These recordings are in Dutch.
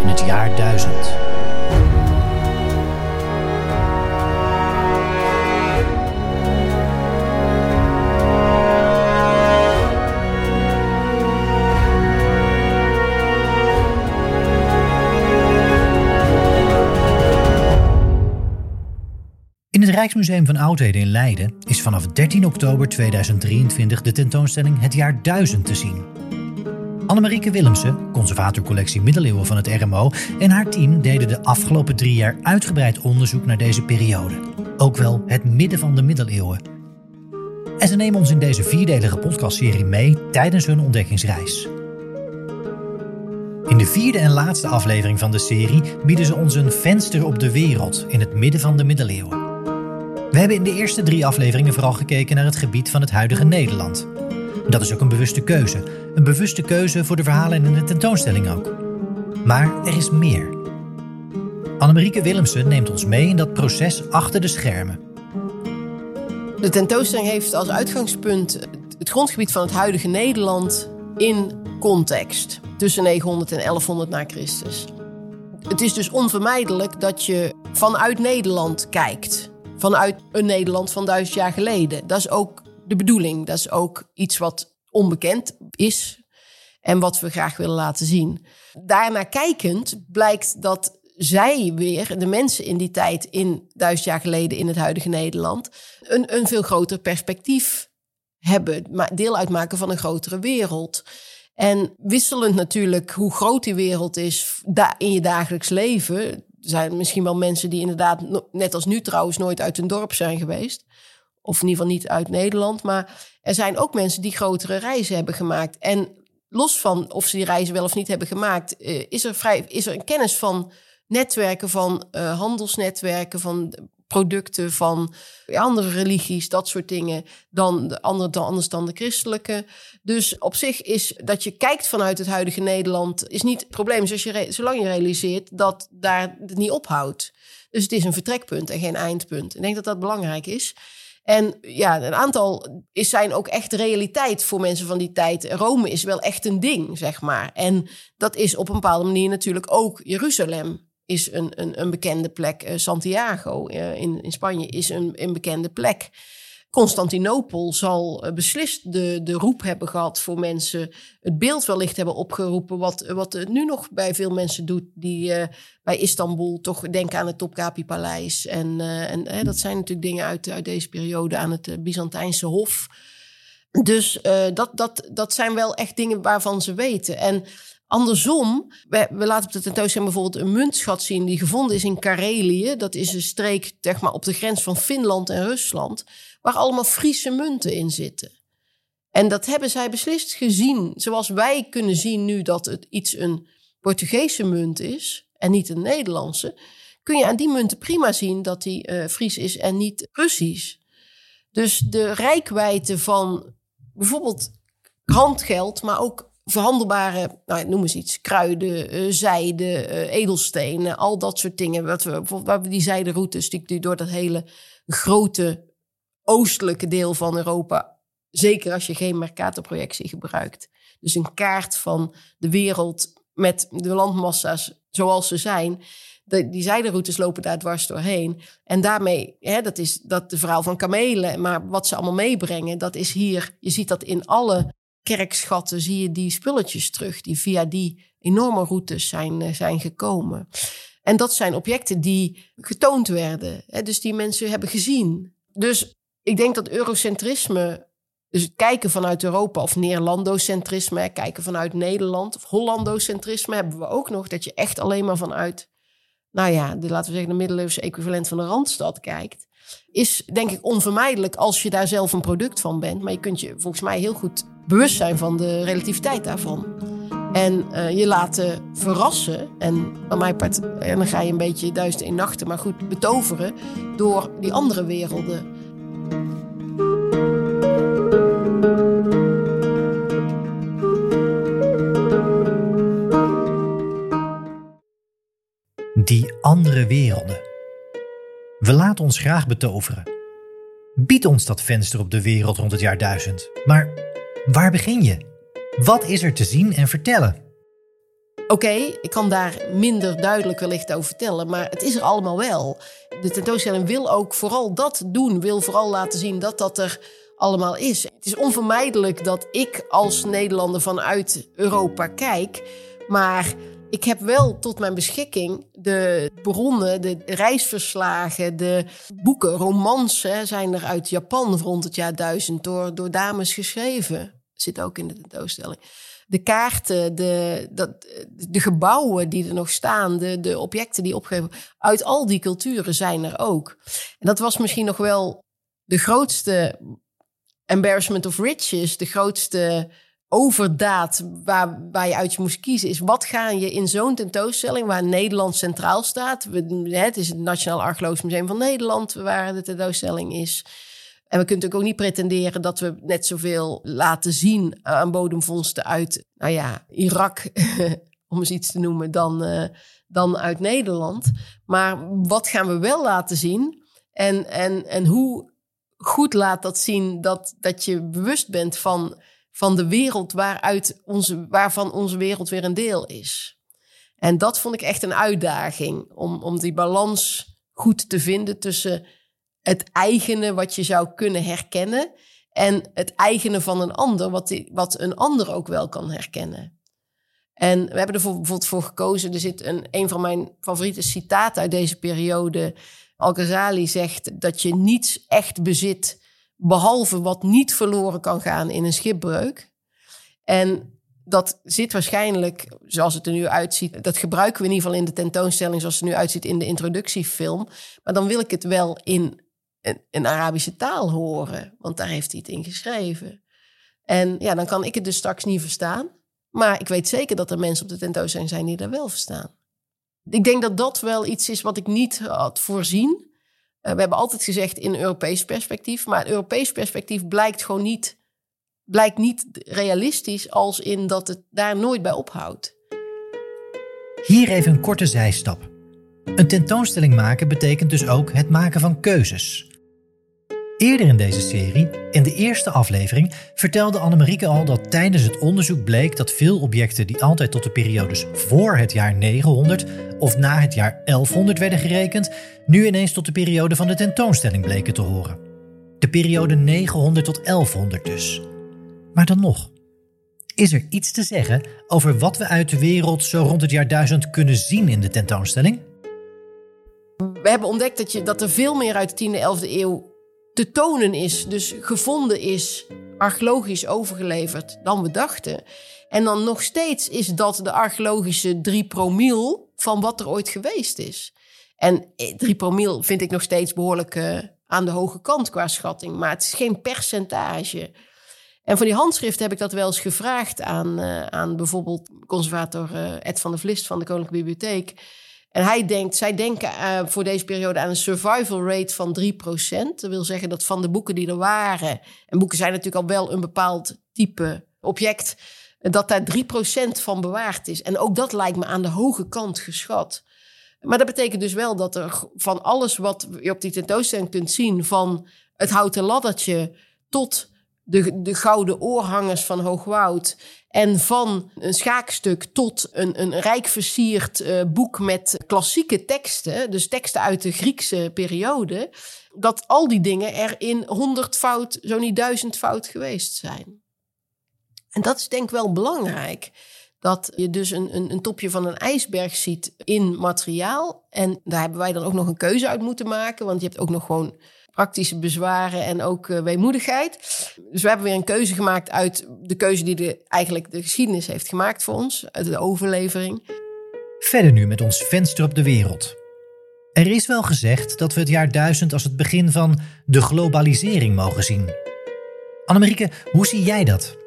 In het jaar 1000. In het Rijksmuseum van Oudheden in Leiden is vanaf 13 oktober 2023 de tentoonstelling Het jaar 1000 te zien. Annemarieke Willemsen, conservatorcollectie Middeleeuwen van het RMO, en haar team deden de afgelopen drie jaar uitgebreid onderzoek naar deze periode. Ook wel het midden van de middeleeuwen. En ze nemen ons in deze vierdelige podcastserie mee tijdens hun ontdekkingsreis. In de vierde en laatste aflevering van de serie bieden ze ons een venster op de wereld in het midden van de middeleeuwen. We hebben in de eerste drie afleveringen vooral gekeken naar het gebied van het huidige Nederland. Dat is ook een bewuste keuze. Een bewuste keuze voor de verhalen in de tentoonstelling ook. Maar er is meer. Annemarieke Willemsen neemt ons mee in dat proces achter de schermen. De tentoonstelling heeft als uitgangspunt het grondgebied van het huidige Nederland in context. Tussen 900 en 1100 na Christus. Het is dus onvermijdelijk dat je vanuit Nederland kijkt. Vanuit een Nederland van duizend jaar geleden. Dat is ook de bedoeling. Dat is ook iets wat onbekend is en wat we graag willen laten zien. Daarna kijkend blijkt dat zij weer, de mensen in die tijd, in duizend jaar geleden in het huidige Nederland, een, een veel groter perspectief hebben, deel uitmaken van een grotere wereld. En wisselend natuurlijk hoe groot die wereld is in je dagelijks leven. Er zijn misschien wel mensen die inderdaad, net als nu trouwens, nooit uit een dorp zijn geweest. Of in ieder geval niet uit Nederland. Maar er zijn ook mensen die grotere reizen hebben gemaakt. En los van of ze die reizen wel of niet hebben gemaakt, eh, is er, vrij, is er een kennis van netwerken, van uh, handelsnetwerken, van producten van andere religies, dat soort dingen, dan de andere, dan anders dan de christelijke. Dus op zich is dat je kijkt vanuit het huidige Nederland, is niet het probleem, je, zolang je realiseert dat daar het niet ophoudt. Dus het is een vertrekpunt en geen eindpunt. Ik denk dat dat belangrijk is. En ja, een aantal is, zijn ook echt realiteit voor mensen van die tijd. Rome is wel echt een ding, zeg maar. En dat is op een bepaalde manier natuurlijk ook Jeruzalem is een, een, een bekende plek. Uh, Santiago uh, in, in Spanje is een, een bekende plek. Constantinopel zal uh, beslist de, de roep hebben gehad voor mensen. Het beeld wellicht hebben opgeroepen. Wat, wat het nu nog bij veel mensen doet. Die bij Istanbul toch denken aan het Topkapi-paleis. En, en dat zijn natuurlijk dingen uit, uit deze periode aan het Byzantijnse Hof. Dus dat, dat, dat zijn wel echt dingen waarvan ze weten. En Andersom, we, we, laten op de tentoonstelling bijvoorbeeld een muntschat zien die gevonden is in Karelië. Dat is een streek zeg maar, op de grens van Finland en Rusland, waar allemaal Friese munten in zitten. En dat hebben zij beslist gezien, zoals wij kunnen zien nu dat het iets een Portugese munt is en niet een Nederlandse. Kun je aan die munten prima zien dat die uh, Fries is en niet Russisch. Dus de rijkwijde van bijvoorbeeld handgeld, maar ook verhandelbare, nou, noem eens iets, kruiden, uh, zijde, uh, edelstenen, al dat soort dingen. Wat we die zijderoutes die door dat hele grote oostelijke deel van Europa, zeker als je geen Mercator-projectie gebruikt. Dus een kaart van de wereld met de landmassa's zoals ze zijn. De, die zijderoutes lopen daar dwars doorheen. En daarmee, hè, dat is dat de verhaal van kamelen, maar wat ze allemaal meebrengen, dat is hier, je ziet dat in alle kerkschatten zie je die spulletjes terug die via die enorme routes zijn, eh, zijn gekomen. En dat zijn objecten die getoond werden, hè, dus die mensen hebben gezien. Dus ik denk dat eurocentrisme, dus kijken vanuit Europa of Neerlandocentrisme, kijken vanuit Nederland of Hollandocentrisme hebben we ook nog, dat je echt alleen maar vanuit, nou ja, de, laten we zeggen, de middeleeuwse equivalent van de Randstad kijkt is denk ik onvermijdelijk als je daar zelf een product van bent. Maar je kunt je volgens mij heel goed bewust zijn van de relativiteit daarvan. En uh, je laten verrassen. En aan mijn part, en dan ga je een beetje duizend in nachten, maar goed, betoveren door die andere werelden. Die andere werelden. We laten ons graag betoveren. Bied ons dat venster op de wereld rond het jaar 1000. Maar waar begin je? Wat is er te zien en vertellen? Oké, ik kan daar minder duidelijk wellicht over vertellen, maar het is er allemaal wel. De tentoonstelling wil ook vooral dat doen, wil vooral laten zien dat dat er allemaal is. Het is onvermijdelijk dat ik als Nederlander vanuit Europa kijk, maar ik heb wel tot mijn beschikking de bronnen, de reisverslagen, de boeken, romans zijn er uit Japan rond het jaar 1000 door, door dames geschreven. Zit ook in de tentoonstelling. De kaarten, de, dat, de gebouwen die er nog staan, de, de objecten die opgeven, uit al die culturen zijn er ook. En dat was misschien nog wel de grootste embarrassment of riches, de grootste overdaad waar, waar je uit je moest kiezen, is wat ga je in zo'n tentoonstelling waar Nederland centraal staat. Het is het Nationaal Archeologisch Museum van Nederland waar de tentoonstelling is. En we kunnen natuurlijk ook niet pretenderen dat we net zoveel laten zien aan bodemvondsten uit, nou ja, Irak, om eens iets te noemen, dan, uh, dan uit Nederland. Maar wat gaan we wel laten zien? En, en, en hoe goed laat dat zien dat, dat je bewust bent van van de wereld waaruit onze, waarvan onze wereld weer een deel is. En dat vond ik echt een uitdaging om, om die balans goed te vinden tussen het eigene wat je zou kunnen herkennen en het eigene van een ander, wat, die, wat een ander ook wel kan herkennen. En we hebben er bijvoorbeeld voor gekozen. Er zit een, een van mijn favoriete citaten uit deze periode. Al-Ghazali zegt dat je niets echt bezit Behalve wat niet verloren kan gaan in een schipbreuk. En dat zit waarschijnlijk, zoals het er nu uitziet, dat gebruiken we in ieder geval in de tentoonstelling zoals het er nu uitziet in de introductiefilm. Maar dan wil ik het wel in een, Arabische taal horen, want daar heeft hij het in geschreven. En ja, dan kan ik het dus straks niet verstaan. Maar ik weet zeker dat er mensen op de tentoonstelling zijn die dat wel verstaan. Ik denk dat dat wel iets is wat ik niet had voorzien. Eh, we hebben altijd gezegd in Europees perspectief, maar het Europees perspectief blijkt gewoon niet, blijkt niet realistisch als in dat het daar nooit bij ophoudt. Hier even een korte zijstap. Een tentoonstelling maken betekent dus ook het maken van keuzes. Eerder in deze serie, in de eerste aflevering, vertelde Annemarieke al dat tijdens het onderzoek bleek dat veel objecten die altijd tot de periodes voor het jaar 900 of na het jaar 1100 werden gerekend, nu ineens tot de periode van de tentoonstelling bleken te horen. De periode 900 tot 1100 dus. Maar dan nog. Is er iets te zeggen over wat we uit de wereld zo rond het jaar 1000 kunnen zien in de tentoonstelling? We hebben ontdekt dat, je, dat er veel meer uit de 10e, 11e eeuw te tonen is, dus gevonden is, archeologisch overgeleverd dan we dachten. En dan nog steeds is dat de archeologische 3 promiel van wat er ooit geweest is. En 3 eh, promiel vind ik nog steeds behoorlijk uh, aan de hoge kant qua schatting, maar het is geen percentage. En voor die handschrift heb ik dat wel eens gevraagd aan, uh, aan bijvoorbeeld conservator Ed van der Vlist van de Koninklijke Bibliotheek. En hij denkt, zij denken uh, voor deze periode aan een survival rate van 3%. Dat wil zeggen dat van de boeken die er waren, en boeken zijn natuurlijk al wel een bepaald type object, dat daar 3% van bewaard is. En ook dat lijkt me aan de hoge kant geschat. Maar dat betekent dus wel dat er van alles wat je op die tentoonstelling kunt zien, van het houten laddertje tot de, de gouden oorhangers van Hoogwoud. En van een schaakstuk tot een, een rijk versierd uh, boek met klassieke teksten, dus teksten uit de Griekse periode, dat al die dingen er in honderdvoud, zo niet duizendvoud geweest zijn. En dat is denk ik wel belangrijk. Dat je dus een, een, een topje van een ijsberg ziet in materiaal. En daar hebben wij dan ook nog een keuze uit moeten maken. Want je hebt ook nog gewoon praktische bezwaren en ook uh, weemoedigheid. Dus we hebben weer een keuze gemaakt uit de keuze die de, eigenlijk de geschiedenis heeft gemaakt voor ons, uit de overlevering. Verder nu met ons venster op de wereld. Er is wel gezegd dat we het jaar 1000 als het begin van de globalisering mogen zien. Annemarieke, hoe zie jij dat?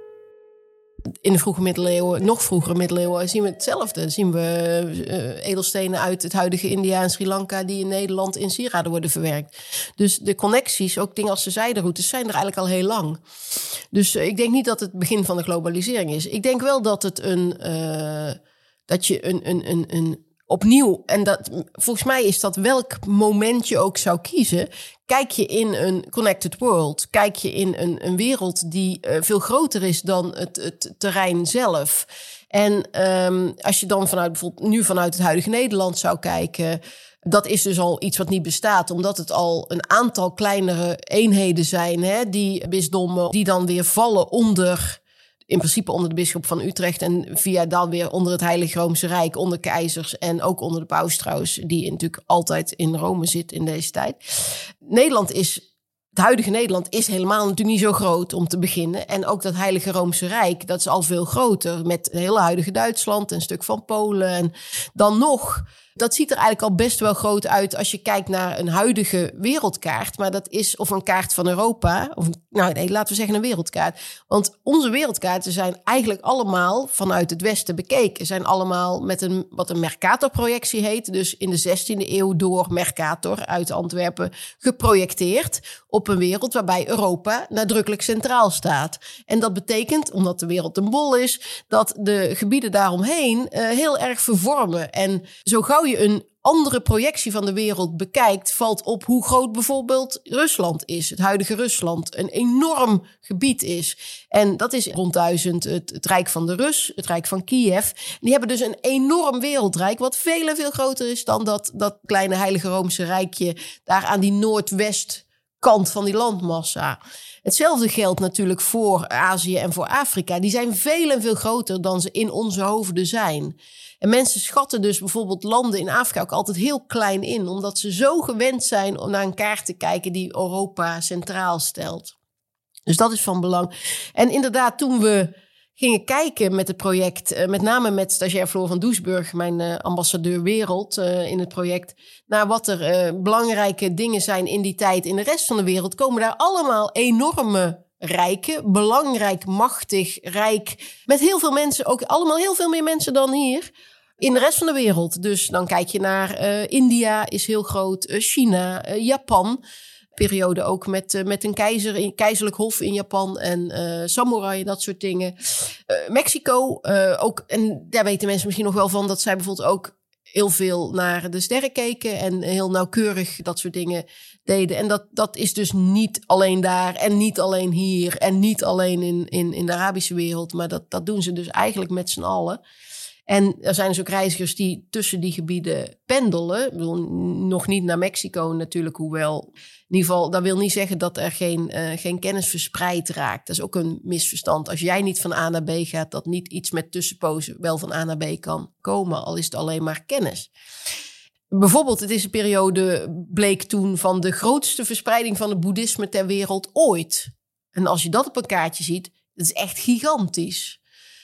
In de vroege middeleeuwen, nog vroegere middeleeuwen, zien we hetzelfde. zien we uh, edelstenen uit het huidige India en Sri Lanka die in Nederland in sieraden worden verwerkt. Dus de connecties, ook dingen als de zijderoutes, zijn er eigenlijk al heel lang. Dus uh, ik denk niet dat het begin van de globalisering is. Ik denk wel dat het een uh, dat je een, een, een, een opnieuw, en dat, volgens mij is dat welk moment je ook zou kiezen. Kijk je in een connected world, kijk je in een, een wereld die uh, veel groter is dan het, het terrein zelf. En um, als je dan vanuit bijvoorbeeld nu vanuit het huidige Nederland zou kijken. Dat is dus al iets wat niet bestaat, omdat het al een aantal kleinere eenheden zijn, hè, die bisdommen, die dan weer vallen onder in principe onder de bisschop van Utrecht en via dan weer onder het Heilige Roomse Rijk, onder keizers en ook onder de paus trouwens, die natuurlijk altijd in Rome zit in deze tijd. Nederland is het huidige Nederland is helemaal natuurlijk niet zo groot om te beginnen. En ook dat Heilige Roomse Rijk, dat is al veel groter. Met het hele huidige Duitsland, een stuk van Polen. En dan nog dat ziet er eigenlijk al best wel groot uit als je kijkt naar een huidige wereldkaart. Maar dat is of een kaart van Europa, of nou nee, laten we zeggen een wereldkaart. Want onze wereldkaarten zijn eigenlijk allemaal vanuit het Westen bekeken. Zijn allemaal met een wat een Mercator-projectie heet. Dus in de 16e eeuw door Mercator uit Antwerpen geprojecteerd op een wereld waarbij Europa nadrukkelijk centraal staat. En dat betekent, omdat de wereld een bol is, dat de gebieden daaromheen uh, heel erg vervormen. En zo gauw je een andere projectie van de wereld bekijkt, valt op hoe groot bijvoorbeeld Rusland is. Het huidige Rusland. Een enorm gebied is. En dat is rond duizend het, Rijk van de Rus, het Rijk van Kiev. Die hebben dus een enorm wereldrijk, wat veel en veel groter is dan dat, dat kleine Heilige Roomse Rijkje daar aan die noordwest kant van die landmassa. Hetzelfde geldt natuurlijk voor Azië en voor Afrika. Die zijn veel en veel groter dan ze in onze hoofden zijn. En mensen schatten dus bijvoorbeeld landen in Afrika ook altijd heel klein in, omdat ze zo gewend zijn om naar een kaart te kijken die Europa centraal stelt. Dus dat is van belang. En inderdaad, toen we gingen kijken met het project, eh, met name met stagiair Floor van Doesburg, mijn uh, ambassadeur wereld uh, in het project, naar wat er belangrijke dingen zijn in die tijd in de rest van de wereld, komen daar allemaal enorme rijken, belangrijk, machtig, rijk, met heel veel mensen, ook allemaal heel veel meer mensen dan hier. In de rest van de wereld. Dus dan kijk je naar India, is heel groot, China, Japan. Periode ook met, met een keizer, keizerlijk hof in Japan en samurai, dat soort dingen. Mexico ook, en daar weten mensen misschien nog wel van, dat zij bijvoorbeeld ook heel veel naar de sterren keken en heel nauwkeurig dat soort dingen deden. En dat, dat is dus niet alleen daar en niet alleen hier en niet alleen in, in, in de Arabische wereld, maar dat, dat doen ze dus eigenlijk met z'n allen. En er zijn dus ook reizigers die tussen die gebieden pendelen. Bedoel, nog niet naar Mexico natuurlijk, hoewel. In ieder geval, dat wil niet zeggen dat er geen, uh, geen kennis verspreid raakt. Dat is ook een misverstand. Als jij niet van A naar B gaat, dat niet iets met tussenpozen wel van A naar B kan komen, al is het alleen maar kennis. Bijvoorbeeld, het is een periode, bleek toen, van de grootste verspreiding van het boeddhisme ter wereld ooit. En als je dat op een kaartje ziet, dat is echt gigantisch.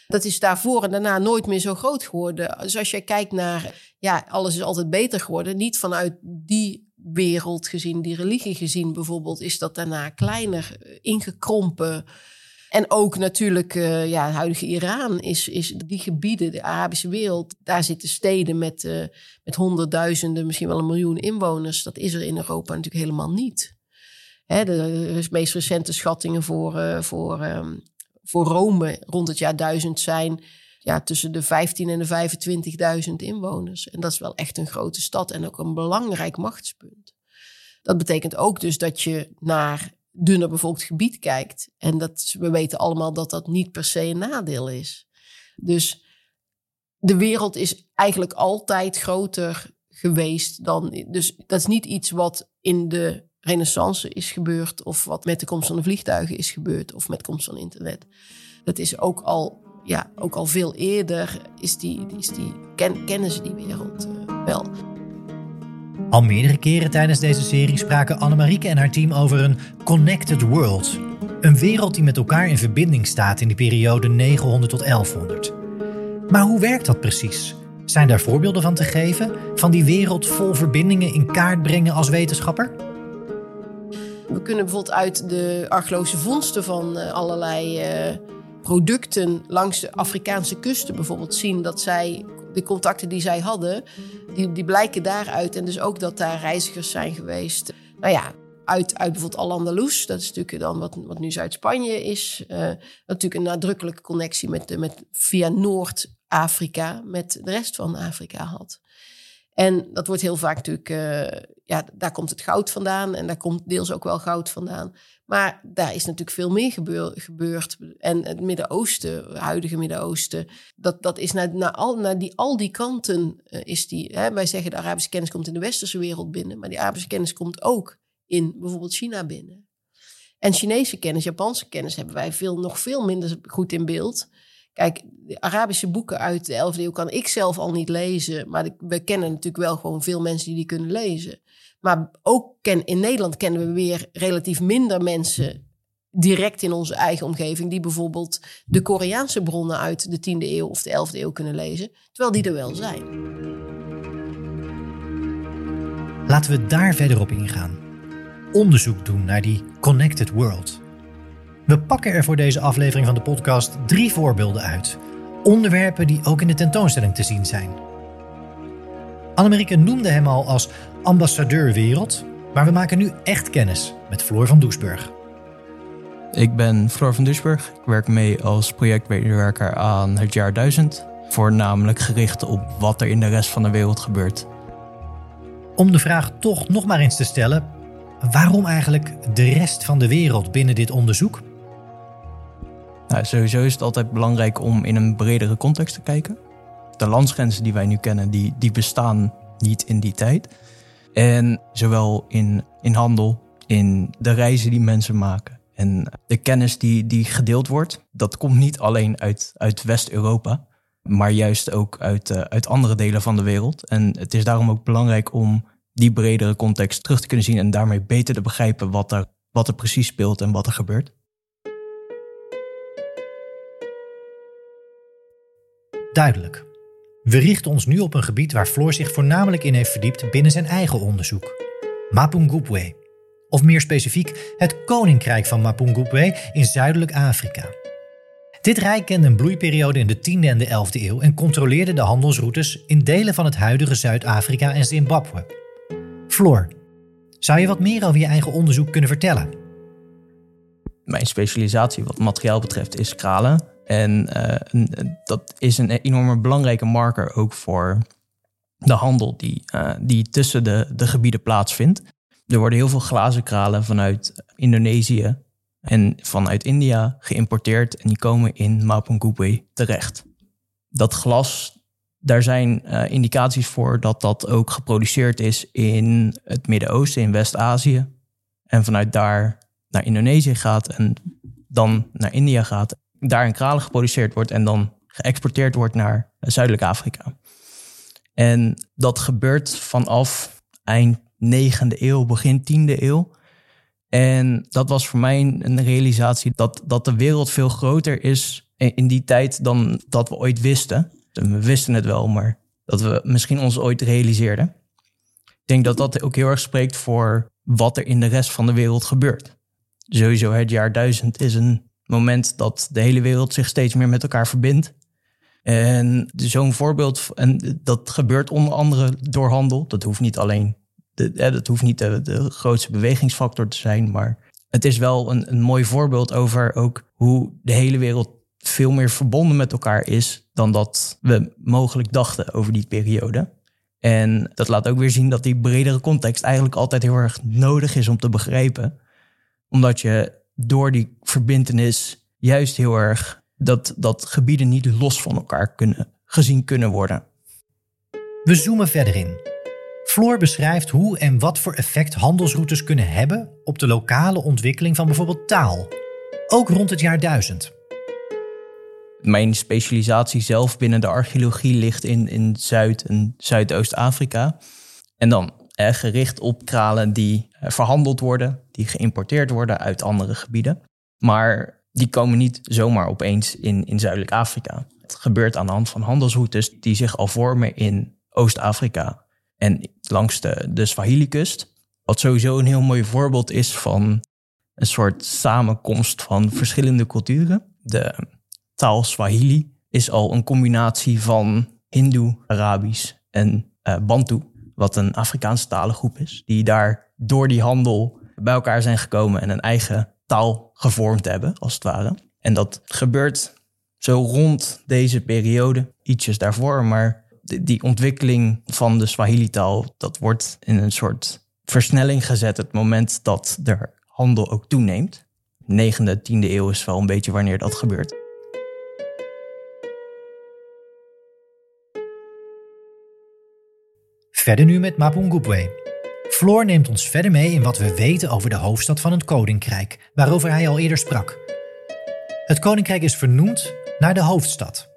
Dat is daarvoor en daarna nooit meer zo groot geworden. Dus als je kijkt naar, ja, alles is altijd beter geworden. Niet vanuit die wereld gezien, die religie gezien bijvoorbeeld, is dat daarna kleiner, eh, ingekrompen. En ook natuurlijk, uh, ja, het huidige Iran is, is die gebieden, de Arabische wereld, daar zitten steden met, uh, met honderdduizenden, misschien wel een miljoen inwoners. Dat is er in Europa natuurlijk helemaal niet. Hè, de, de meest recente schattingen voor, uh, voor um, voor Rome rond het jaar 1000 zijn ja, tussen de 15 en de 25.000 inwoners. En dat is wel echt een grote stad en ook een belangrijk machtspunt. Dat betekent ook dus dat je naar dunner bevolkt gebied kijkt. En dat, we weten allemaal dat dat niet per se een nadeel is. Dus de wereld is eigenlijk altijd groter geweest dan. Dus dat is niet iets wat in de renaissance is gebeurd, of wat met de komst van de vliegtuigen is gebeurd, of met de komst van internet. Dat is ook al, ja, ook al veel eerder, is die, is die, ken, kennen ze die wereld uh, wel. Al meerdere keren tijdens deze serie spraken Annemarieke en haar team over een connected world. Een wereld die met elkaar in verbinding staat in de periode 900 tot 1100. Maar hoe werkt dat precies? Zijn daar voorbeelden van te geven? Van die wereld vol verbindingen in kaart brengen als wetenschapper? We kunnen bijvoorbeeld uit de archeologische vondsten van uh, allerlei uh, producten langs de Afrikaanse kusten bijvoorbeeld zien dat zij de contacten die zij hadden, die, die blijken daaruit. En dus ook dat daar reizigers zijn geweest. Nou ja, uit, uit bijvoorbeeld Al-Andalus. Dat is natuurlijk dan wat, wat nu Zuid-Spanje is. Uh, natuurlijk een nadrukkelijke connectie met, met via Noord Afrika met de rest van Afrika had. En dat wordt heel vaak natuurlijk, uh, ja, daar komt het goud vandaan en daar komt deels ook wel goud vandaan. Maar daar is natuurlijk veel meer gebeurd. En het Midden-Oosten, het huidige Midden-Oosten, dat, dat is naar, al, naar die, al die kanten uh, is die. Hè, wij zeggen de Arabische kennis komt in de westerse wereld binnen, maar die Arabische kennis komt ook in bijvoorbeeld China binnen. En Chinese kennis, Japanse kennis hebben wij veel, nog veel minder goed in beeld. Kijk, de Arabische boeken uit de 11e eeuw kan ik zelf al niet lezen. Maar we kennen natuurlijk wel gewoon veel mensen die die kunnen lezen. Maar ook ken, in Nederland kennen we weer relatief minder mensen direct in onze eigen omgeving. die bijvoorbeeld de Koreaanse bronnen uit de 10e eeuw of de 11e eeuw kunnen lezen. Terwijl die er wel zijn. Laten we daar verder op ingaan. Onderzoek doen naar die connected world. We pakken er voor deze aflevering van de podcast drie voorbeelden uit. Onderwerpen die ook in de tentoonstelling te zien zijn. Annemarieke noemde hem al als ambassadeur wereld, maar we maken nu echt kennis met Floor van Doesburg. Ik ben Floor van Doesburg. Ik werk mee als projectmedewerker aan het jaar 1000, voornamelijk gericht op wat er in de rest van de wereld gebeurt. Om de vraag toch nog maar eens te stellen, waarom eigenlijk de rest van de wereld binnen dit onderzoek? Nou, sowieso is het altijd belangrijk om in een bredere context te kijken. De landsgrenzen die wij nu kennen, die, die bestaan niet in die tijd. En zowel in, in handel, in de reizen die mensen maken en de kennis die, die gedeeld wordt, dat komt niet alleen uit, uit West-Europa, maar juist ook uit, uh, uit andere delen van de wereld. En het is daarom ook belangrijk om die bredere context terug te kunnen zien en daarmee beter te begrijpen wat er, wat er precies speelt en wat er gebeurt. Duidelijk. We richten ons nu op een gebied waar Floor zich voornamelijk in heeft verdiept binnen zijn eigen onderzoek. Mapungubwe. Of meer specifiek het Koninkrijk van Mapungubwe in Zuidelijk Afrika. Dit rijk kende een bloeiperiode in de 10e en de 11e eeuw en controleerde de handelsroutes in delen van het huidige Zuid-Afrika en Zimbabwe. Floor, zou je wat meer over je eigen onderzoek kunnen vertellen? Mijn specialisatie wat materiaal betreft is kralen. En uh, dat is een enorme belangrijke marker ook voor de handel die, uh, die tussen de, de gebieden plaatsvindt. Er worden heel veel glazen kralen vanuit Indonesië en vanuit India geïmporteerd en die komen in Mapungubwe terecht. Dat glas, daar zijn uh, indicaties voor dat dat ook geproduceerd is in het Midden-Oosten, in West-Azië. En vanuit daar naar Indonesië gaat en dan naar India gaat daar in kralen geproduceerd wordt en dan geëxporteerd wordt naar Zuidelijk Afrika. En dat gebeurt vanaf eind 9e eeuw, begin 10e eeuw. En dat was voor mij een realisatie dat, dat de wereld veel groter is in die tijd dan dat we ooit wisten. We wisten het wel, maar dat we misschien ons ooit realiseerden. Ik denk dat dat ook heel erg spreekt voor wat er in de rest van de wereld gebeurt. Sowieso het jaar 1000 is een moment dat de hele wereld zich steeds meer met elkaar verbindt. En zo'n voorbeeld, en dat gebeurt onder andere door handel. Dat hoeft niet alleen, de, dat hoeft niet de, de grootste bewegingsfactor te zijn, maar het is wel een, een mooi voorbeeld over ook hoe de hele wereld veel meer verbonden met elkaar is dan dat we mogelijk dachten over die periode. En dat laat ook weer zien dat die bredere context eigenlijk altijd heel erg nodig is om te begrijpen. Omdat je door die verbindenis juist heel erg dat, dat gebieden niet los van elkaar kunnen, gezien kunnen worden. We zoomen verder in. Floor beschrijft hoe en wat voor effect handelsroutes kunnen hebben op de lokale ontwikkeling van bijvoorbeeld taal, ook rond het jaar 1000. Mijn specialisatie zelf binnen de archeologie ligt in, in Zuid- en Zuidoost-Afrika. En dan gericht op kralen die eh, verhandeld worden, die geïmporteerd worden uit andere gebieden. Maar die komen niet zomaar opeens in, in Zuidelijk Afrika. Het gebeurt aan de hand van handelsroutes die zich al vormen in Oost-Afrika en langs de, de Swahili-kust. Wat sowieso een heel mooi voorbeeld is van een soort samenkomst van verschillende culturen. De taal Swahili is al een combinatie van Hindoe, Arabisch en uh, Bantu wat een Afrikaanse talengroep is, die daar door die handel bij elkaar zijn gekomen en een eigen taal gevormd hebben, als het ware. En dat gebeurt zo rond deze periode. ietsjes daarvoor. Maar die ontwikkeling van de Swahili-taal, dat wordt in een soort versnelling gezet het moment dat er handel ook toeneemt. 9e, 10e eeuw is wel een beetje wanneer dat gebeurt. Verder nu met Mapungubwe. Floor neemt ons verder mee in wat we weten over de hoofdstad van het koninkrijk, waarover hij al eerder sprak. Het koninkrijk is vernoemd naar de hoofdstad.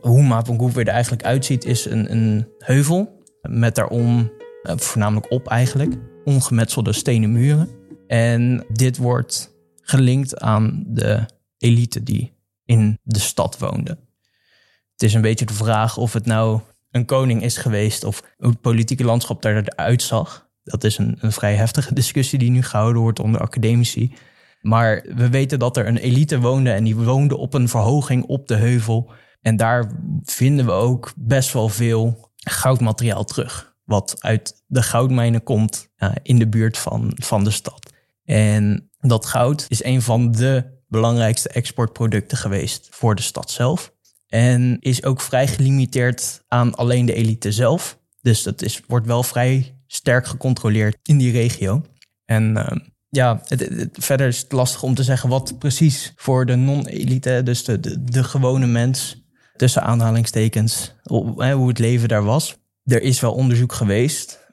Hoe Mapungubwe er eigenlijk uitziet is een, een heuvel met daarom, eh, voornamelijk op eigenlijk, ongemetselde stenen muren. En dit wordt gelinkt aan de elite die in de stad woonde. Het is een beetje de vraag of het nou een koning is geweest of hoe het politieke landschap daaruit zag. Dat is een, een vrij heftige discussie die nu gehouden wordt onder academici. Maar we weten dat er een elite woonde en die woonde op een verhoging op de heuvel. En daar vinden we ook best wel veel goudmateriaal terug. Wat uit de goudmijnen komt in de buurt van, van de stad. En dat goud is een van de belangrijkste exportproducten geweest voor de stad zelf. En is ook vrij gelimiteerd aan alleen de elite zelf. Dus dat is, wordt wel vrij sterk gecontroleerd in die regio. En uh, ja, verder is het lastig om te zeggen wat precies voor de non-elite, dus de, de, de, gewone mens, tussen aanhalingstekens, hoe het leven daar was. Er is wel onderzoek geweest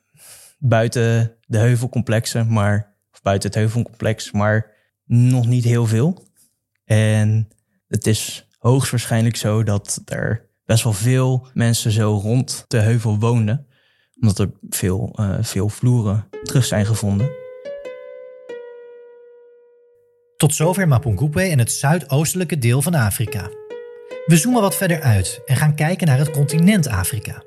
buiten de heuvelcomplexen, maar, of buiten het heuvelcomplex, maar nog niet heel veel. En het is hoogstwaarschijnlijk zo dat er best wel veel mensen zo rond de heuvel woonden. Omdat er veel, uh, veel vloeren terug zijn gevonden. Tot zover Mapungubwe en het zuidoostelijke deel van Afrika. We zoomen wat verder uit en gaan kijken naar het continent Afrika.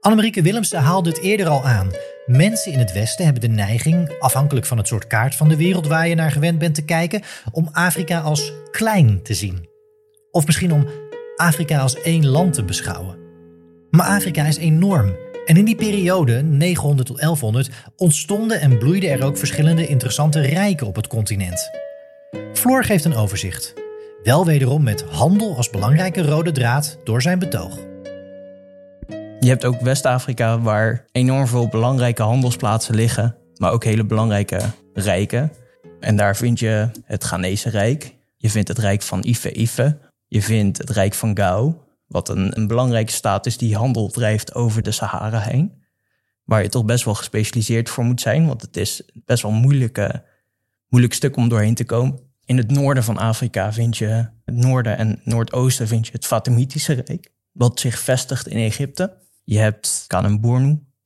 Annemarieke Willemsen haalde het eerder al aan. Mensen in het Westen hebben de neiging, afhankelijk van het soort kaart van de wereld waar je naar gewend bent te kijken, om Afrika als klein te zien. Of misschien om Afrika als één land te beschouwen. Maar Afrika is enorm. En in die periode, 900 tot 1100, ontstonden en bloeiden er ook verschillende interessante rijken op het continent. Floor geeft een overzicht. Wel wederom met handel als belangrijke rode draad door zijn betoog. Je hebt ook West-Afrika waar enorm veel belangrijke handelsplaatsen liggen, maar ook hele belangrijke rijken. En daar vind je het Ghanese Rijk, je vindt het Rijk van Ife-Ife, je vindt het Rijk van Gao, wat een, een belangrijke staat is die handel drijft over de Sahara heen. Waar je toch best wel gespecialiseerd voor moet zijn, want het is best wel een moeilijke, moeilijk stuk om doorheen te komen. In het noorden van Afrika vind je, het noorden en noordoosten vind je het Fatimitische Rijk, wat zich vestigt in Egypte. Je hebt Kanem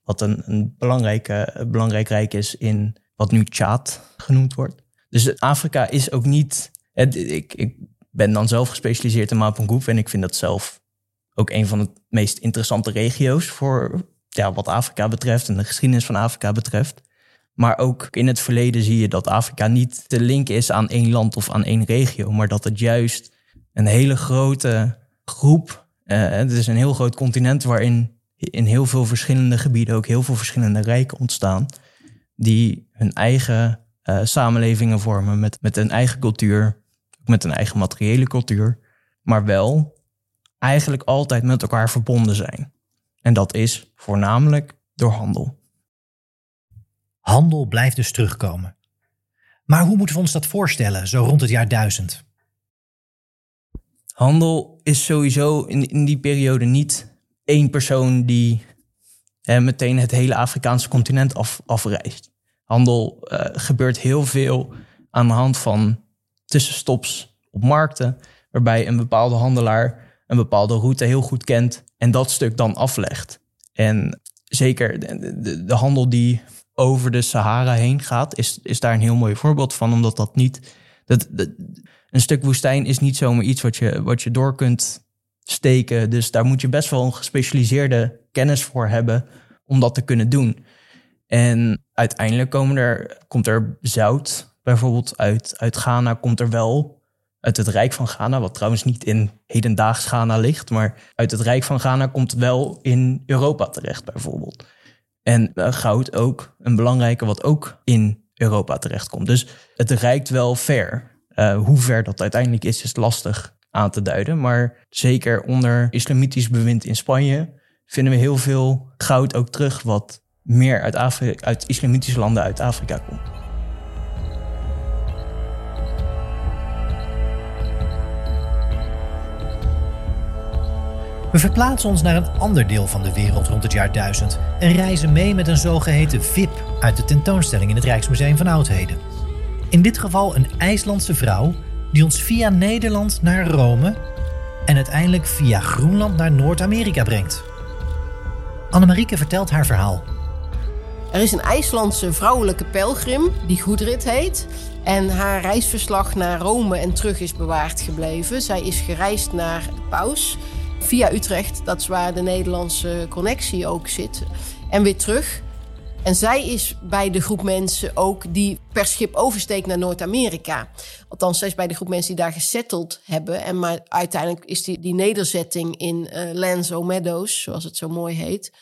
wat een, een belangrijke, belangrijk rijk is in wat nu Tjaad genoemd wordt. Dus Afrika is ook niet. Ik, ik ben dan zelf gespecialiseerd in Mapungub en ik vind dat zelf ook een van de meest interessante regio's voor ja, wat Afrika betreft en de geschiedenis van Afrika betreft. Maar ook in het verleden zie je dat Afrika niet te linken is aan één land of aan één regio, maar dat het juist een hele grote groep, uh, het is een heel groot continent waarin in heel veel verschillende gebieden ook heel veel verschillende rijken ontstaan, die hun eigen uh, samenlevingen vormen met, met een eigen cultuur, met een eigen materiële cultuur, maar wel eigenlijk altijd met elkaar verbonden zijn. En dat is voornamelijk door handel. Handel blijft dus terugkomen. Maar hoe moeten we ons dat voorstellen, zo rond het jaar 1000? Handel is sowieso in, in die periode niet één persoon die hè, meteen het hele Afrikaanse continent af, afreist. Handel uh, gebeurt heel veel aan de hand van tussenstops op markten, waarbij een bepaalde handelaar een bepaalde route heel goed kent en dat stuk dan aflegt. En zeker de, de, de handel die over de Sahara heen gaat, is, is daar een heel mooi voorbeeld van, omdat dat niet. Dat, dat, een stuk woestijn is niet zomaar iets wat je, wat je door kunt steken. Dus daar moet je best wel een gespecialiseerde kennis voor hebben om dat te kunnen doen. En uiteindelijk komen er, komt er zout bijvoorbeeld uit, uit Ghana, komt er wel uit het Rijk van Ghana, wat trouwens niet in hedendaags Ghana ligt, maar uit het Rijk van Ghana komt wel in Europa terecht bijvoorbeeld. En eh, goud ook een belangrijke wat ook in Europa terechtkomt. Dus het reikt wel ver. Uh, hoe ver dat uiteindelijk is, is lastig aan te duiden. Maar zeker onder islamitisch bewind in Spanje vinden we heel veel goud ook terug wat meer uit, uit islamitische landen uit Afrika komt. We verplaatsen ons naar een ander deel van de wereld rond het jaar 1000 en reizen mee met een zogeheten VIP uit de tentoonstelling in het Rijksmuseum van Oudheden. In dit geval een IJslandse vrouw die ons via Nederland naar Rome en uiteindelijk via Groenland naar Noord-Amerika brengt. Annemarieke vertelt haar verhaal. Er is een IJslandse vrouwelijke pelgrim die Goedrit heet. En haar reisverslag naar Rome en terug is bewaard gebleven. Zij is gereisd naar paus via Utrecht. Dat is waar de Nederlandse connectie ook zit. En weer terug. En zij is bij de groep mensen ook die per schip oversteekt naar Noord-Amerika. Althans, zij is bij de groep mensen die daar gesetteld hebben. En maar uiteindelijk is die, die nederzetting in uh, Meadows, zoals het zo mooi heet,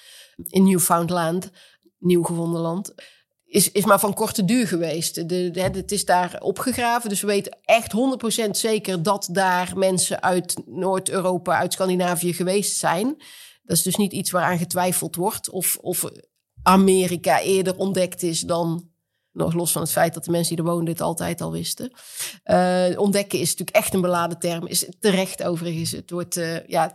in Newfoundland, nieuw gevonden land, is, is maar van korte duur geweest. De, het is daar opgegraven, dus we weten echt 100% zeker dat daar mensen uit Noord-Europa, uit Scandinavië geweest zijn. Dat is dus niet iets waaraan getwijfeld wordt of, of Amerika eerder ontdekt is dan nog los van het feit dat de mensen die er woonden dit altijd al wisten. Uh, ontdekken is natuurlijk echt een beladen term. Is terecht overigens. Het wordt, uh, ja,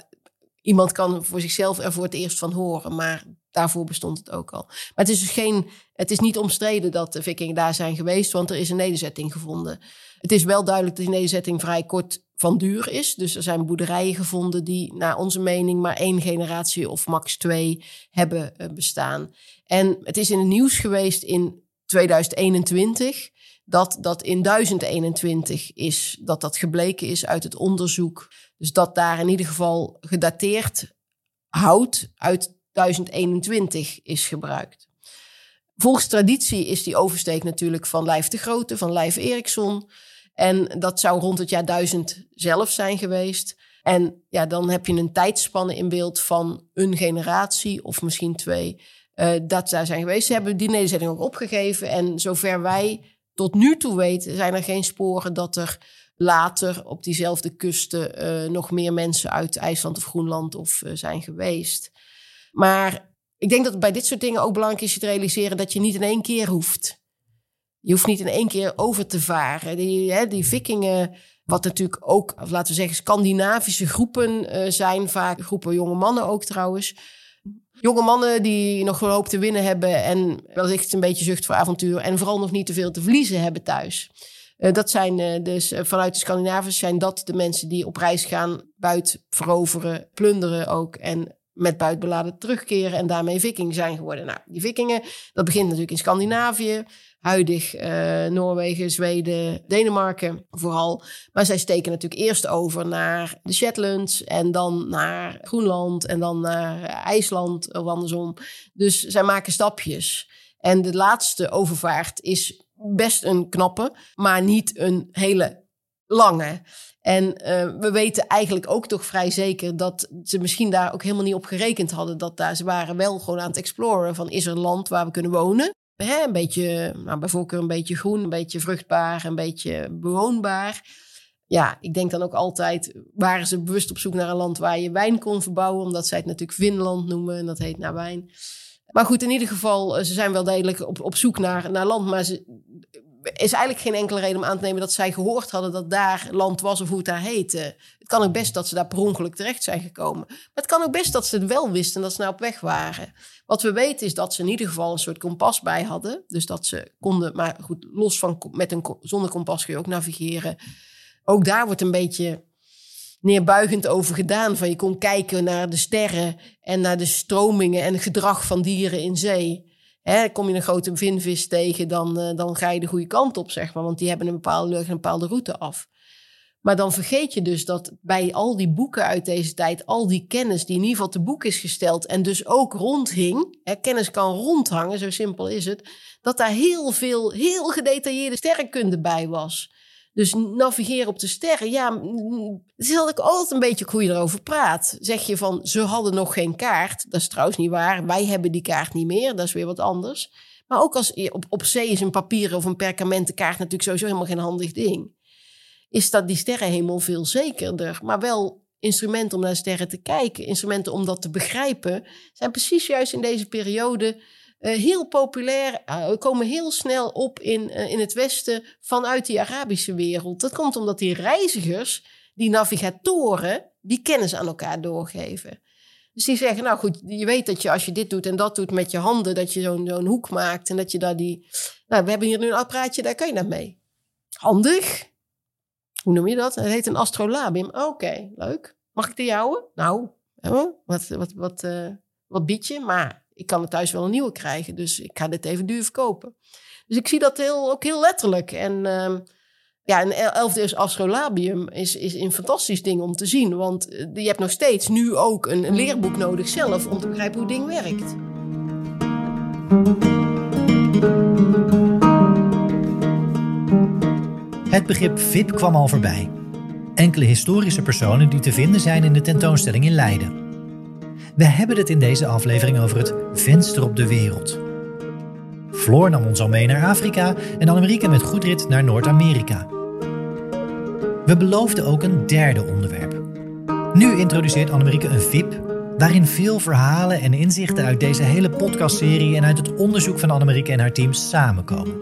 iemand kan voor zichzelf er voor het eerst van horen, maar daarvoor bestond het ook al. Maar het is dus geen, het is niet omstreden dat de vikingen daar zijn geweest, want er is een nederzetting gevonden. Het is wel duidelijk dat die nederzetting vrij kort van duur is. Dus er zijn boerderijen gevonden die naar onze mening maar één generatie of max twee hebben eh, bestaan. En het is in het nieuws geweest in 2021 dat dat in 1021 is, dat dat gebleken is uit het onderzoek. Dus dat daar in ieder geval gedateerd hout uit 1021 is gebruikt. Volgens traditie is die oversteek natuurlijk van Lijf de Grote, van Lijf Eriksson. En dat zou rond het jaar 1000 zelf zijn geweest. En ja, dan heb je een tijdspanne in beeld van een generatie of misschien twee. Uh, dat daar zijn geweest. Ze hebben die nederzetting ook opgegeven. En zover wij tot nu toe weten, zijn er geen sporen dat er later op diezelfde kusten uh, nog meer mensen uit IJsland of Groenland of uh, zijn geweest. Maar ik denk dat bij dit soort dingen ook belangrijk is je te realiseren dat je niet in één keer hoeft. Je hoeft niet in één keer over te varen. Die, hè, die vikingen, wat natuurlijk ook, laten we zeggen, Scandinavische groepen uh, zijn. Vaak groepen jonge mannen ook trouwens. Jonge mannen die nog een hoop te winnen hebben en wellicht een beetje zucht voor avontuur. En vooral nog niet te veel te verliezen hebben thuis. Uh, dat zijn uh, dus vanuit de Scandinaviërs zijn dat de mensen die op reis gaan, buit veroveren, plunderen ook. En met buitbeladen terugkeren en daarmee viking zijn geworden. Nou, die vikingen, dat begint natuurlijk in Scandinavië, huidig uh, Noorwegen, Zweden, Denemarken vooral. Maar zij steken natuurlijk eerst over naar de Shetlands en dan naar Groenland en dan naar IJsland of andersom. Dus zij maken stapjes. En de laatste overvaart is best een knappe, maar niet een hele lange. En uh, we weten eigenlijk ook toch vrij zeker dat ze misschien daar ook helemaal niet op gerekend hadden. Dat daar, ze waren wel gewoon aan het exploren van is er land waar we kunnen wonen. Hè, een beetje, nou, bijvoorbeeld een beetje groen, een beetje vruchtbaar, een beetje bewoonbaar. Ja, ik denk dan ook altijd, waren ze bewust op zoek naar een land waar je wijn kon verbouwen. Omdat zij het natuurlijk Finland noemen en dat heet naar wijn. Maar goed, in ieder geval, eh, ze zijn wel degelijk op, op zoek naar, naar land. Maar ze, is eigenlijk geen enkele reden om aan te nemen dat zij gehoord hadden dat daar land was of hoe het daar heette. Het kan ook best dat ze daar per ongeluk terecht zijn gekomen. Maar het kan ook best dat ze het wel wisten en dat ze nou op weg waren. Wat we weten is dat ze in ieder geval een soort kompas bij hadden. Dus dat ze konden, maar goed, los van met een zonder kompas kun je ook navigeren. Ook daar wordt een beetje neerbuigend over gedaan. Van je kon kijken naar de sterren en naar de stromingen en het gedrag van dieren in zee. Hè, kom je een grote vinvis tegen, dan, uh, dan ga je de goede kant op, zeg maar. Want die hebben een bepaalde, een bepaalde route af. Maar dan vergeet je dus dat bij al die boeken uit deze tijd, al die kennis die in ieder geval te boek is gesteld en dus ook rondhing, hè, kennis kan rondhangen, zo simpel is het, dat daar heel veel, heel gedetailleerde sterrenkunde bij was. Dus navigeren op de sterren, ja, is ik altijd een beetje hoe je erover praat. Zeg je van, ze hadden nog geen kaart. Dat is trouwens niet waar. Wij hebben die kaart niet meer. Dat is weer wat anders. Maar ook als op, op zee is een papieren of een perkamenten kaart natuurlijk sowieso helemaal geen handig ding. is dat die sterrenhemel veel zekerder. Maar wel instrumenten om naar sterren te kijken, instrumenten om dat te begrijpen, zijn precies juist in deze periode uh, heel populair. Uh, komen heel snel op in, uh, in het Westen vanuit die Arabische wereld. Dat komt omdat die reizigers, die navigatoren, die kennis aan elkaar doorgeven. Dus die zeggen, nou goed, je weet dat je als je dit doet en dat doet met je handen, dat je zo'n zo'n hoek maakt en dat je daar die... Nou, we hebben hier nu een apparaatje, daar kan je dat mee. Handig. Hoe noem je dat? Het heet een astrolabium. Oké, leuk. Mag ik die jouwen? Nou, wat, wat, wat, wat bied je? Maar ik kan er thuis wel een nieuwe krijgen, dus ik ga dit even duur verkopen. Dus ik zie dat heel, ook heel letterlijk. En uh, ja, een elfde astrolabium is, is een fantastisch ding om te zien. Want eh, je hebt nog steeds nu ook een, een leerboek nodig zelf om te begrijpen hoe het ding werkt. Het begrip VIP kwam al voorbij. Enkele historische personen die te vinden zijn in de tentoonstelling in Leiden. We hebben het in deze aflevering over het venster op de wereld. Floor nam ons al mee naar Afrika en Annemieke met Goedrit naar Noord-Amerika. We beloofden ook een derde onderwerp. Nu introduceert Annemieke een VIP waarin veel verhalen en inzichten uit deze hele podcastserie en uit het onderzoek van Annemieke en haar team samenkomen.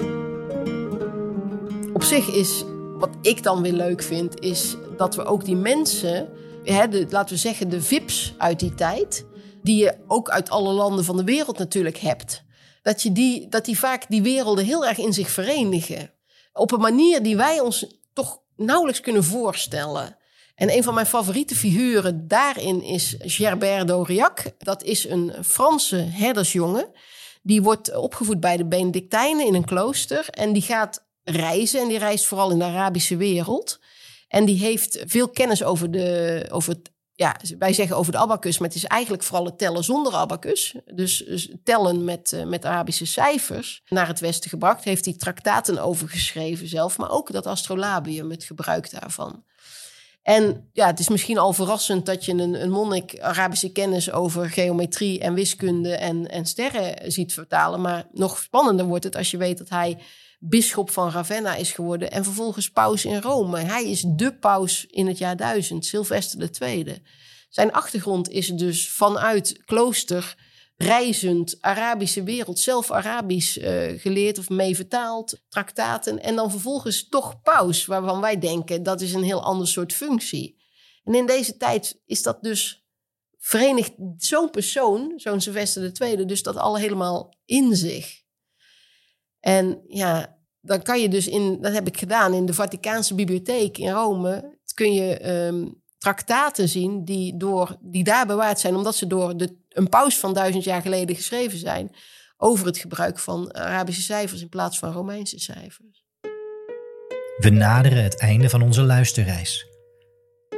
Op zich is wat ik dan weer leuk vind, is dat we ook die mensen, hè, laten we zeggen de VIP's uit die tijd, die je ook uit alle landen van de wereld natuurlijk hebt, dat, je die, dat die vaak die werelden heel erg in zich verenigen. Op een manier die wij ons toch nauwelijks kunnen voorstellen. En een van mijn favoriete figuren daarin is Gerbert d'Aurillac. Dat is een Franse herdersjongen. Die wordt opgevoed bij de Benedictijnen in een klooster. En die gaat reizen. En die reist vooral in de Arabische wereld. En die heeft veel kennis over de. Over het, ja, wij zeggen over de abacus, maar het is eigenlijk vooral het tellen zonder abacus. Dus, dus tellen met, uh, met Arabische cijfers naar het Westen gebracht. Heeft hij traktaten over geschreven zelf, maar ook dat astrolabium, het gebruik daarvan. En ja, het is misschien al verrassend dat je een, een monnik Arabische kennis over geometrie en wiskunde en, en sterren ziet vertalen. Maar nog spannender wordt het als je weet dat hij bisschop van Ravenna is geworden en vervolgens paus in Rome. Hij is de paus in het jaar 1000, Sylvester II. Zijn achtergrond is dus vanuit klooster reizend Arabische wereld, zelf Arabisch uh, geleerd of mee vertaald, traktaten en dan vervolgens toch paus, waarvan wij denken dat is een heel ander soort functie. En in deze tijd is dat dus verenigt zo'n persoon, zo'n Sylvester II, dus dat al helemaal in zich. En ja, dan kan je dus in, dat heb ik gedaan, in de Vaticaanse bibliotheek in Rome, kun je um, traktaten zien die, door, die daar bewaard zijn, omdat ze door de, een paus van duizend jaar geleden geschreven zijn, over het gebruik van Arabische cijfers in plaats van Romeinse cijfers. We naderen het einde van onze luisterreis.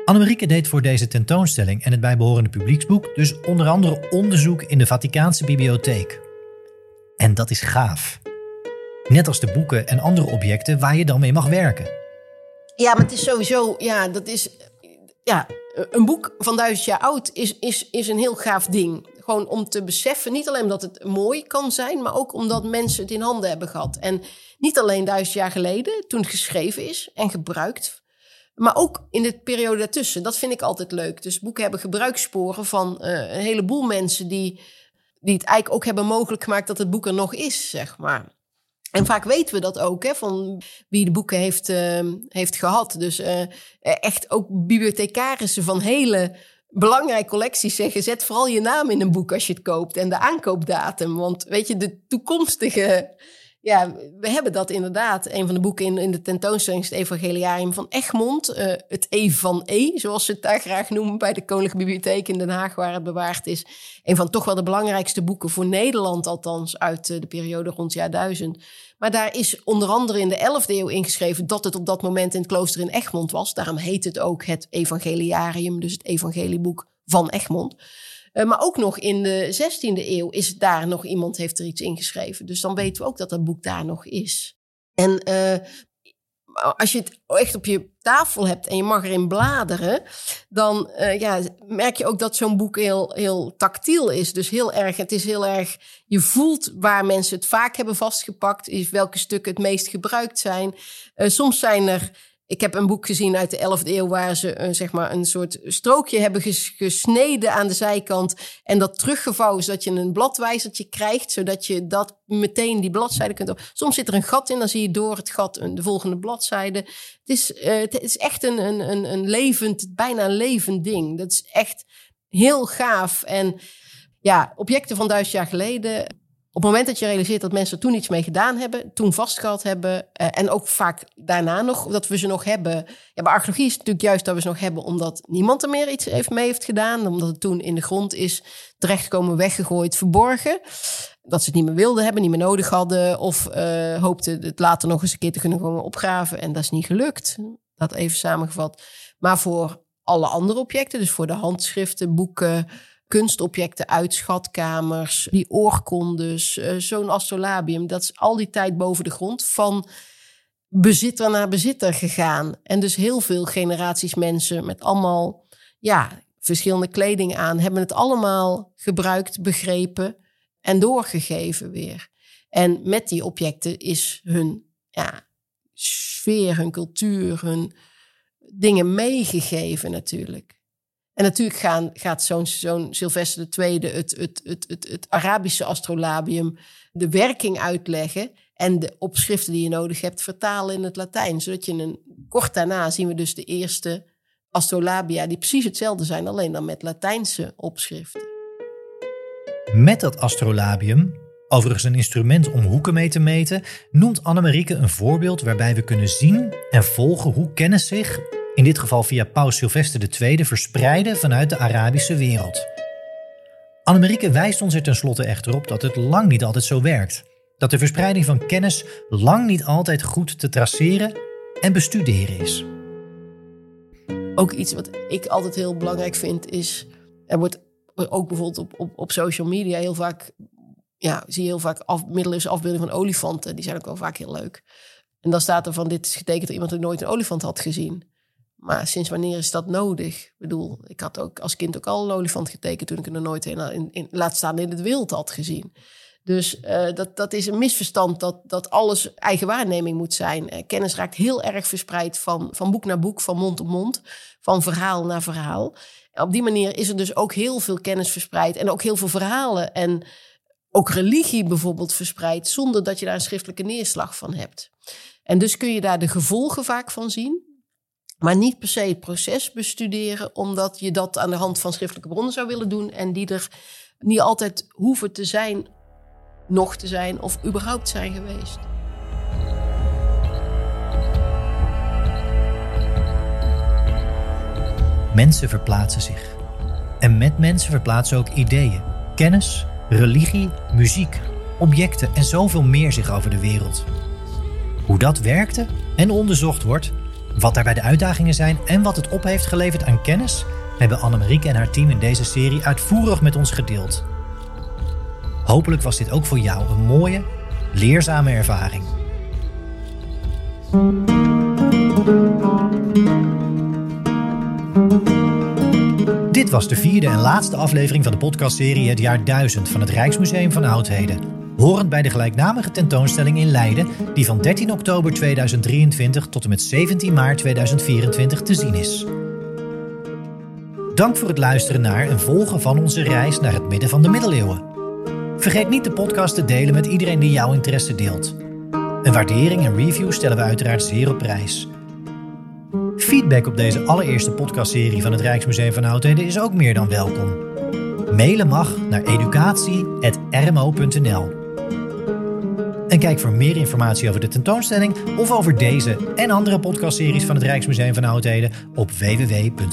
Annemarieke deed voor deze tentoonstelling en het bijbehorende publieksboek dus onder andere onderzoek in de Vaticaanse bibliotheek. En dat is gaaf. Net als de boeken en andere objecten waar je dan mee mag werken. Ja, maar het is sowieso, ja, dat is, ja, een boek van duizend jaar oud is, is, is een heel gaaf ding. Gewoon om te beseffen, niet alleen dat het mooi kan zijn, maar ook omdat mensen het in handen hebben gehad. En niet alleen duizend jaar geleden, toen het geschreven is en gebruikt, maar ook in de periode daartussen. Dat vind ik altijd leuk. Dus boeken hebben gebruikssporen van uh, een heleboel mensen die, die het eigenlijk ook hebben mogelijk gemaakt dat het boek er nog is, zeg maar. En vaak weten we dat ook, hè, van wie de boeken heeft, uh, heeft gehad. Dus uh, echt ook bibliothecarissen van hele belangrijke collecties zeggen... zet vooral je naam in een boek als je het koopt en de aankoopdatum. Want weet je, de toekomstige ja, we hebben dat inderdaad. Een van de boeken in, in de tentoonstelling is het Evangeliarium van Egmond. Uh, het E van E, zoals ze het daar graag noemen bij de Koninklijke Bibliotheek in Den Haag, waar het bewaard is. Een van toch wel de belangrijkste boeken voor Nederland, althans uit uh, de periode rond het jaar 1000. Maar daar is onder andere in de 11e eeuw ingeschreven dat het op dat moment in het klooster in Egmond was. Daarom heet het ook het Evangeliarium, dus het Evangelieboek van Egmond. Uh, maar ook nog in de 16e eeuw is daar nog iemand heeft er iets ingeschreven. Dus dan weten we ook dat dat boek daar nog is. En uh, als je het echt op je tafel hebt en je mag erin bladeren, dan uh, ja, merk je ook dat zo'n boek heel, heel tactiel is. Dus heel erg, het is heel erg, je voelt waar mensen het vaak hebben vastgepakt, is welke stukken het meest gebruikt zijn. soms zijn er Ik heb een boek gezien uit de 11e eeuw waar ze een, zeg maar een soort strookje hebben gesneden aan de zijkant en dat teruggevouwen zodat je een bladwijzertje krijgt, zodat je dat meteen die bladzijde kunt. Soms zit er een gat in, dan zie je door het gat de volgende bladzijde. Het is, uh, het is echt een, een, een, een levend, bijna een levend ding. Dat is echt heel gaaf en ja, objecten van duizend jaar geleden op het moment dat je realiseert dat mensen toen iets mee gedaan hebben, toen vastgehad hebben, uh, en ook vaak daarna nog, dat we ze nog hebben. Ja, bij archeologie is natuurlijk juist dat we ze nog hebben, omdat niemand er meer iets heeft mee heeft gedaan, omdat het toen in de grond is terechtgekomen, weggegooid, verborgen. Dat ze het niet meer wilden hebben, niet meer nodig hadden, of uh, hoopten het later nog eens een keer te kunnen komen opgraven. En dat is niet gelukt. Dat even samengevat. Maar voor alle andere objecten, dus voor de handschriften, boeken, kunstobjecten uit schatkamers, die oorkondes, uh, zo'n astrolabium. Dat is al die tijd boven de grond van bezitter naar bezitter gegaan. En dus heel veel generaties mensen met allemaal ja, verschillende kleding aan, hebben het allemaal gebruikt, begrepen en doorgegeven weer. En met die objecten is hun ja, sfeer, hun cultuur, hun dingen meegegeven natuurlijk. En natuurlijk gaan, gaat zo'n Sylvester II, het, het, het, het, het Arabische astrolabium, de werking uitleggen. En de opschriften die je nodig hebt vertalen in het Latijn. Zodat je een, kort daarna zien we dus de eerste astrolabia die precies hetzelfde zijn, alleen dan met Latijnse opschriften. Met dat astrolabium, overigens een instrument om hoeken mee te meten, noemt Annemarieke een voorbeeld waarbij we kunnen zien en volgen hoe kennis zich in dit geval via paus Sylvester II, verspreiden vanuit de Arabische wereld. Annemarieke wijst ons er tenslotte echter op dat het lang niet altijd zo werkt. Dat de verspreiding van kennis lang niet altijd goed te traceren en bestuderen is. Ook iets wat ik altijd heel belangrijk vind is, er wordt ook bijvoorbeeld op, op, op social media heel vaak, ja, zie je heel vaak af, afbeeldingen van olifanten. Die zijn ook wel vaak heel leuk. En dan staat er van, dit is getekend door iemand die nooit een olifant had gezien. Maar sinds wanneer is dat nodig? Ik bedoel, ik had ook als kind ook al een olifant getekend toen ik er nooit in, in, laat staan in het wild had gezien. Dus uh, dat, dat is een misverstand dat, dat alles eigen waarneming moet zijn. Uh, kennis raakt heel erg verspreid van, van boek naar boek, van mond op mond, van verhaal naar verhaal. Op die manier is er dus ook heel veel kennis verspreid en ook heel veel verhalen en ook religie bijvoorbeeld verspreid, zonder dat je daar een schriftelijke neerslag van hebt. En dus kun je daar de gevolgen vaak van zien. Maar niet per se het proces bestuderen, omdat je dat aan de hand van schriftelijke bronnen zou willen doen en die er niet altijd hoeven te zijn, nog te zijn of überhaupt zijn geweest. Mensen verplaatsen zich. En met mensen verplaatsen ook ideeën, kennis, religie, muziek, objecten en zoveel meer zich over de wereld. Hoe dat werkte en onderzocht wordt, wat daarbij de uitdagingen zijn en wat het op heeft geleverd aan kennis, hebben Annemarieke en haar team in deze serie uitvoerig met ons gedeeld. Hopelijk was dit ook voor jou een mooie, leerzame ervaring. Dit was de vierde en laatste aflevering van de podcastserie Het jaar 1000 van het Rijksmuseum van Oudheden horend bij de gelijknamige tentoonstelling in Leiden, die van 13 oktober 2023 tot en met 17 maart 2024 te zien is. Dank voor het luisteren naar en volgen van onze reis naar het midden van de middeleeuwen. Vergeet niet de podcast te delen met iedereen die jouw interesse deelt. Een waardering en review stellen we uiteraard zeer op prijs. Feedback op deze allereerste podcastserie van het Rijksmuseum van Oudheden is ook meer dan welkom. Mailen mag naar educatie.rmo.nl. En kijk voor meer informatie over de tentoonstelling of over deze en andere podcastseries van het Rijksmuseum van Oudheden op www.rmo.nl.